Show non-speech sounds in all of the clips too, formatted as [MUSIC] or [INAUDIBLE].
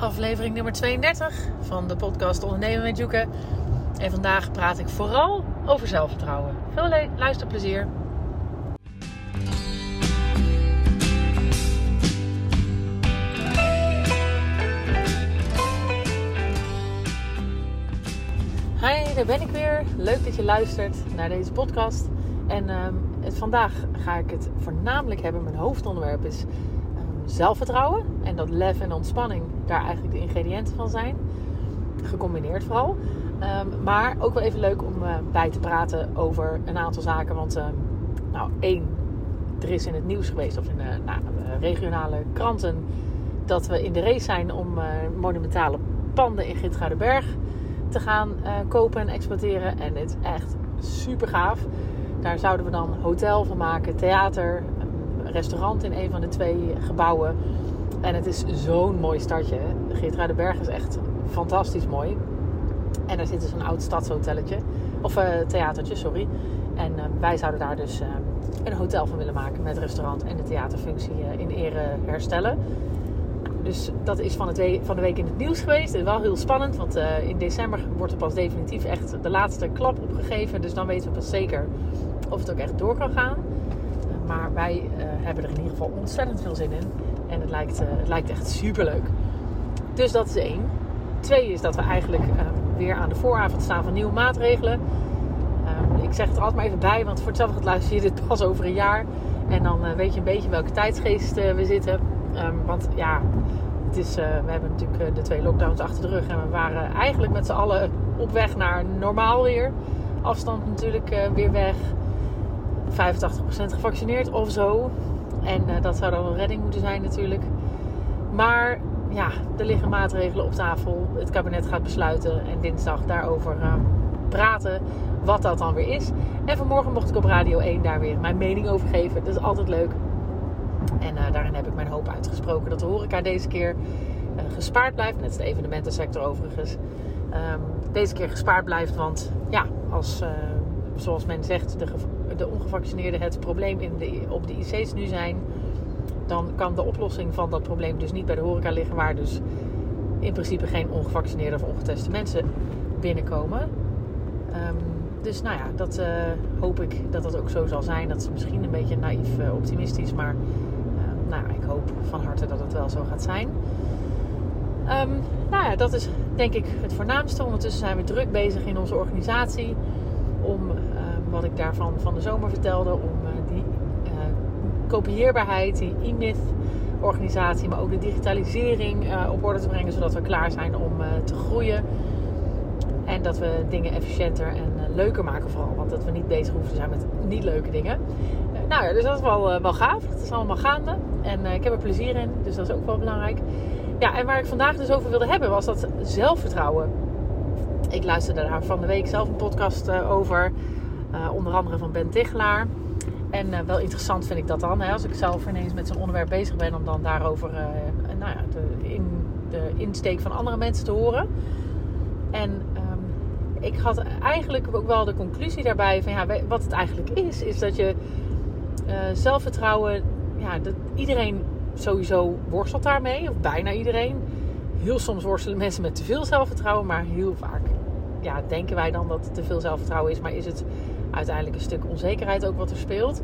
aflevering nummer 32 van de podcast Ondernemen met Joeke. En vandaag praat ik vooral over zelfvertrouwen. Veel luisterplezier. Hi, daar ben ik weer. Leuk dat je luistert naar deze podcast. En het, vandaag ga ik het voornamelijk hebben. Mijn hoofdonderwerp is zelfvertrouwen en dat lef en ontspanning daar eigenlijk de ingrediënten van zijn. Gecombineerd vooral. Ehm, maar ook wel even leuk om uh, bij te praten over een aantal zaken. Want uh, nou, één, er is in het nieuws geweest of in de nou, regionale kranten dat we in de race zijn om uh, monumentale panden in Gitgaardenberg te gaan eh, kopen en exploiteren. En het is echt super gaaf. Daar zouden we dan hotel van maken, theater, restaurant in een van de twee gebouwen. En het is zo'n mooi stadje. Berg is echt fantastisch mooi. En daar zit dus een oud stadshotelletje. Of uh, theatertje, sorry. En uh, wij zouden daar dus uh, een hotel van willen maken met restaurant en de theaterfunctie in ere herstellen. Dus dat is van, van de week in het nieuws geweest. Is wel heel spannend, want in december wordt er pas definitief echt de laatste klap opgegeven. Dus dan weten we pas zeker of het ook echt door kan gaan. Maar wij uh, hebben er in ieder geval ontzettend veel zin in. En het lijkt, uh, het lijkt echt super leuk. Dus dat is één. Twee is dat we eigenlijk uh, weer aan de vooravond staan van nieuwe maatregelen. Ehm, ik zeg het er altijd maar even bij, want voor hetzelfde luister je dit pas over een jaar. En dan eh, weet je een beetje welke tijdsgeest we zitten. Um, want ja, het is, we hebben natuurlijk de twee lockdowns achter de rug. En we waren eigenlijk met z'n allen op weg naar normaal weer. Afstand natuurlijk weer weg. 85% gevaccineerd of zo. En uh, dat zou dan een redding moeten zijn natuurlijk. Maar ja, er liggen maatregelen op tafel. Het kabinet gaat besluiten en dinsdag daarover uh, praten wat dat dan weer is. En vanmorgen mocht ik op Radio 1 daar weer mijn mening over geven. Dat is altijd leuk. En uh, daarin heb ik mijn hoop uitgesproken dat de horeca deze keer gespaard blijft. Net als de evenementensector overigens. Um, deze keer gespaard blijft, want ja, als zoals men zegt, de, de ongevaccineerden het probleem in de, op de IC's nu zijn, dan kan de oplossing van dat probleem dus niet bij de horeca liggen, waar dus in principe geen ongevaccineerde of ongeteste mensen binnenkomen. Um, dus nou ja, dat uh, hoop ik dat dat ook zo zal zijn. Dat is misschien een beetje naïef uh, optimistisch, maar uh, nou, ik hoop van harte dat het wel zo gaat zijn. Um, nou ja, dat is denk ik het voornaamste. Ondertussen zijn we druk bezig in onze organisatie om wat ik daarvan van de zomer vertelde, om uh, die uh, kopieerbaarheid, die e-myth organisatie, maar ook de digitalisering uh, op orde te brengen, zodat we klaar zijn om te groeien. En dat we dingen efficiënter en leuker maken vooral. Want dat we niet bezig hoeven te zijn met niet leuke dingen. nou ja, dus dat is wel, wel gaaf. Het is allemaal gaande. En ik heb er plezier in. Dus dat is ook wel belangrijk. Ja, en waar ik vandaag dus over wilde hebben was dat zelfvertrouwen. Ik luisterde daar van de week zelf een podcast over. Uh, onder andere van Ben Tichelaar. En uh, wel interessant vind ik dat dan. Hè, als ik zelf ineens met zo'n onderwerp bezig ben. Om dan daarover uh, nou ja, de, in, de insteek van andere mensen te horen. En um, ik had eigenlijk ook wel de conclusie daarbij. Van ja, wat het eigenlijk is. Is dat je zelfvertrouwen. Ja, dat iedereen sowieso worstelt daarmee. Of bijna iedereen. Heel soms worstelen mensen met te veel zelfvertrouwen. Maar heel vaak ja, denken wij dan dat het te veel zelfvertrouwen is. Maar is het uiteindelijk een stuk onzekerheid ook wat er speelt.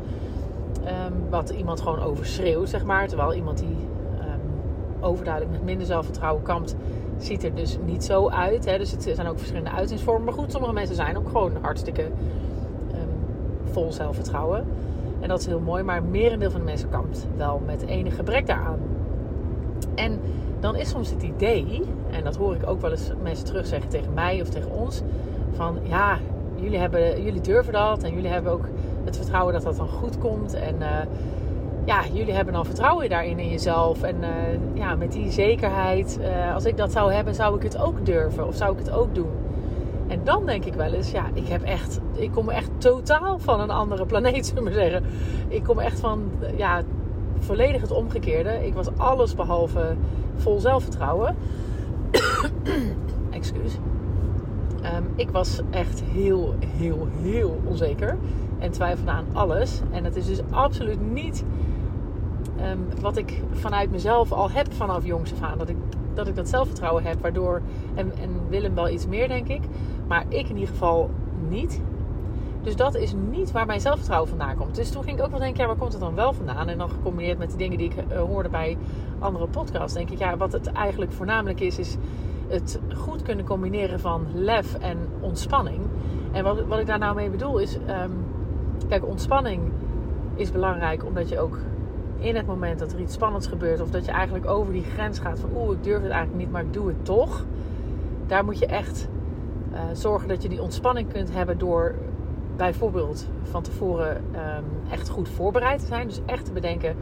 Um, wat iemand gewoon overschreeuwt, zeg maar. Terwijl iemand die um, overduidelijk met minder zelfvertrouwen kampt, ziet er dus niet zo uit. Hè? Dus het zijn ook verschillende uitingsvormen. Maar goed, sommige mensen zijn ook gewoon hartstikke um, vol zelfvertrouwen. En dat is heel mooi. Maar merendeel van de mensen kampt wel met enig gebrek daaraan. En dan is soms het idee, en dat hoor ik ook wel eens mensen terugzeggen tegen mij of tegen ons, van ja, jullie, hebben, jullie durven dat en jullie hebben ook het vertrouwen dat dat dan goed komt. En uh, ja, jullie hebben dan vertrouwen daarin in jezelf. En uh, ja, met die zekerheid, uh, als ik dat zou hebben, zou ik het ook durven of zou ik het ook doen. En dan denk ik wel eens, ja, ik heb echt, ik kom echt totaal van een andere planeet, zullen we zeggen. Ik kom echt van, ja, volledig het omgekeerde. Ik was alles behalve vol zelfvertrouwen. [COUGHS] Excuus. Um, ik was echt heel, heel, heel onzeker. En twijfelde aan alles. En het is dus absoluut niet um, wat ik vanuit mezelf al heb vanaf jongs af aan. Dat ik dat ik dat zelfvertrouwen heb. Waardoor, en, en Willem wel iets meer denk ik. Maar ik in ieder geval niet. Dus dat is niet waar mijn zelfvertrouwen vandaan komt. Dus toen ging ik ook wel denken, ja, waar komt het dan wel vandaan? En dan gecombineerd met de dingen die ik uh, hoorde bij andere podcasts, denk ik, ja, wat het eigenlijk voornamelijk is, is het goed kunnen combineren van lef en ontspanning. En wat, wat ik daar nou mee bedoel is, um, kijk, ontspanning is belangrijk omdat je ook in het moment dat er iets spannends gebeurt, of dat je eigenlijk over die grens gaat van, oeh, ik durf het eigenlijk niet, maar ik doe het toch. Daar moet je echt uh, zorgen dat je die ontspanning kunt hebben door bijvoorbeeld van tevoren um, echt goed voorbereid te zijn. Dus echt te bedenken: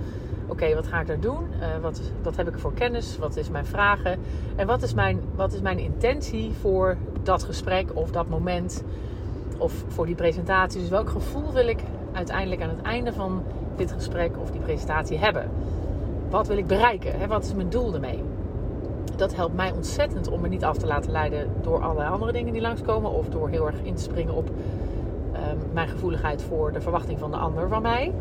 oké, wat ga ik daar doen? Uh, wat, wat heb ik voor kennis? Wat is mijn vragen? En wat is mijn, wat is mijn intentie voor dat gesprek of dat moment? Of voor die presentatie? Dus welk gevoel wil ik uiteindelijk aan het einde van dit gesprek of die presentatie hebben? Wat wil ik bereiken? Hè? Wat is mijn doel ermee? Dat helpt mij ontzettend om me niet af te laten leiden door allerlei andere dingen die langskomen. Of door heel erg in te springen op Ehm, mijn gevoeligheid voor de verwachting van de ander van mij.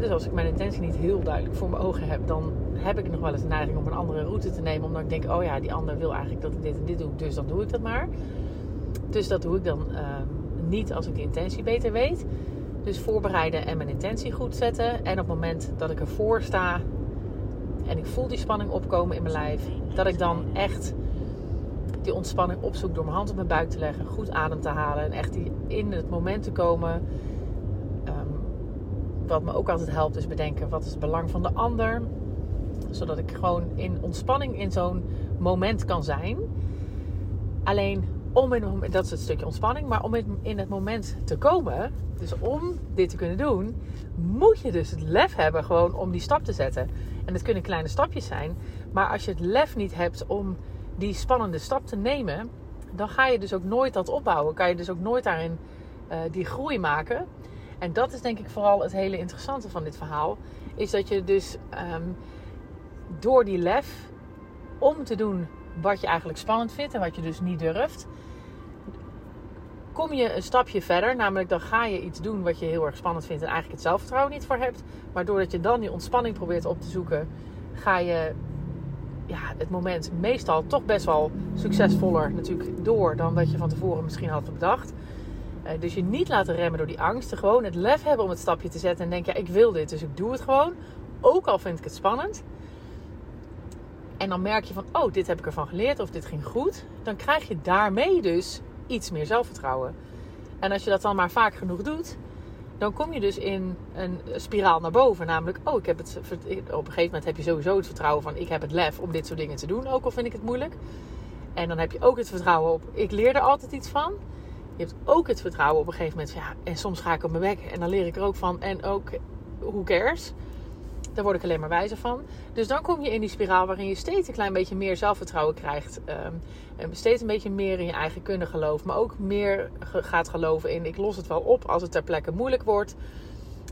Dus als ik mijn intentie niet heel duidelijk voor mijn ogen heb, dan heb ik nog wel eens de neiging om een andere route te nemen. Omdat ik denk, oh ja, die ander wil eigenlijk dat ik dit en dit doe, dus dan doe ik dat maar. Dus dat doe ik dan ehm, niet als ik de intentie beter weet. Dus voorbereiden en mijn intentie goed zetten. En op het moment dat ik ervoor sta en ik voel die spanning opkomen in mijn lijf, dat ik dan echt die ontspanning opzoek door mijn hand op mijn buik te leggen, goed adem te halen en echt in het moment te komen. Ehm, wat me ook altijd helpt is bedenken wat is het belang van de ander, zodat ik gewoon in ontspanning in zo'n moment kan zijn. Alleen om in dat is het stukje ontspanning, maar om in het moment te komen, dus om dit te kunnen doen, moet je dus het lef hebben gewoon om die stap te zetten. En het kunnen kleine stapjes zijn, maar als je het lef niet hebt om die spannende stap te nemen, dan ga je dus ook nooit dat opbouwen. Kan je dus ook nooit daarin uh, die groei maken. En dat is denk ik vooral het hele interessante van dit verhaal. Is dat je dus um, door die lef om te doen wat je eigenlijk spannend vindt en wat je dus niet durft, kom je een stapje verder. Namelijk dan ga je iets doen wat je heel erg spannend vindt en eigenlijk het zelfvertrouwen niet voor hebt. Maar doordat je dan die ontspanning probeert op te zoeken, ga je ja, het moment meestal toch best wel succesvoller natuurlijk door dan wat je van tevoren misschien had bedacht. Uh, dus je niet laten remmen door die angst. Gewoon het lef hebben om het stapje te zetten en denken: ja, ik wil dit, dus ik doe het gewoon. Ook al vind ik het spannend. En dan merk je van: oh, dit heb ik ervan geleerd of dit ging goed. Dan krijg je daarmee dus iets meer zelfvertrouwen. En als je dat dan maar vaak genoeg doet, dan kom je dus in een spiraal naar boven. Namelijk, oh, ik heb het, op een gegeven moment heb je sowieso het vertrouwen van, ik heb het lef om dit soort dingen te doen, ook al vind ik het moeilijk. En dan heb je ook het vertrouwen op, ik leer er altijd iets van. Je hebt ook het vertrouwen op een gegeven moment, ja, en soms ga ik op mijn weg en dan leer ik er ook van. En ook, who cares? Daar word ik alleen maar wijzer van. Dus dan kom je in die spiraal waarin je steeds een klein beetje meer zelfvertrouwen krijgt. Um, steeds een beetje meer in je eigen kunnen geloven. Maar ook meer gaat geloven in ik los het wel op als het ter plekke moeilijk wordt.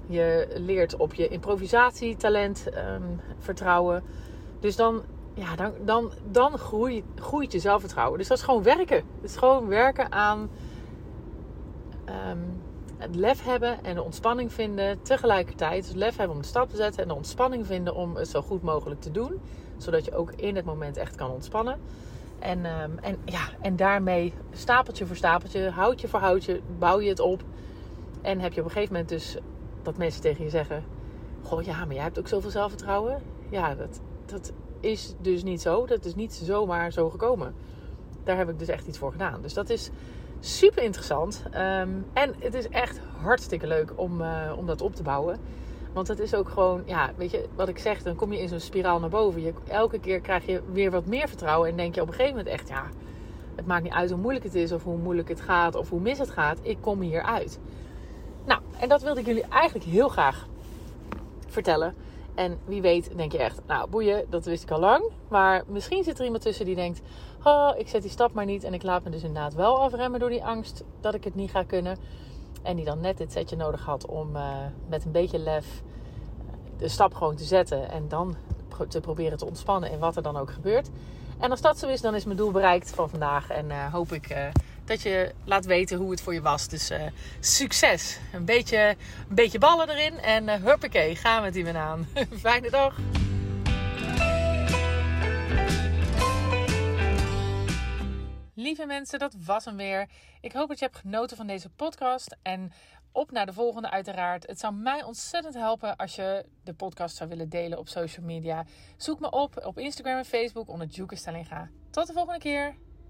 Je leert op je improvisatietalent um, vertrouwen. Dus dan, ja, dan, dan, dan groeit, groeit je zelfvertrouwen. Dus dat is gewoon werken. Het is gewoon werken aan um, het lef hebben en de ontspanning vinden tegelijkertijd. Het lef hebben om de stap te zetten en de ontspanning vinden om het zo goed mogelijk te doen. Zodat je ook in het moment echt kan ontspannen. En, um, en, ja, en daarmee stapeltje voor stapeltje, houtje voor houtje, bouw je het op. En heb je op een gegeven moment dus dat mensen tegen je zeggen: Goh, ja, maar jij hebt ook zoveel zelfvertrouwen. Ja, dat, dat is dus niet zo. Dat is niet zomaar zo gekomen. Daar heb ik dus echt iets voor gedaan. Dus dat is Super interessant. Um, en het is echt hartstikke leuk om, uh, om dat op te bouwen. Want het is ook gewoon, ja, weet je wat ik zeg, dan kom je in zo'n spiraal naar boven. Je, elke keer krijg je weer wat meer vertrouwen en denk je op een gegeven moment echt, ja, het maakt niet uit hoe moeilijk het is of hoe moeilijk het gaat of hoe mis het gaat. Ik kom hier uit. Nou, en dat wilde ik jullie eigenlijk heel graag vertellen. En wie weet denk je echt, nou boeien, dat wist ik al lang. Maar misschien zit er iemand tussen die denkt, oh, ik zet die stap maar niet. En ik laat me dus inderdaad wel afremmen door die angst dat ik het niet ga kunnen. En die dan net dit setje nodig had om uh, met een beetje lef eh, de stap gewoon te zetten. En dan te proberen te ontspannen in wat er dan ook gebeurt. En als dat zo is, dan is mijn doel bereikt van vandaag. En uh, hoop ik dat je laat weten hoe het voor je was. Dus uh, succes. Een beetje, een beetje ballen erin. En uh, huppakee, gaan we het hier aan. [LAUGHS] Fijne dag. lieve mensen, dat was hem weer. Ik hoop dat je hebt genoten van deze podcast. En op naar de volgende uiteraard. Het zou mij ontzettend helpen als je de podcast zou willen delen op social media. Zoek me op op Instagram en Facebook onder Juke Stellinga. Tot de volgende keer.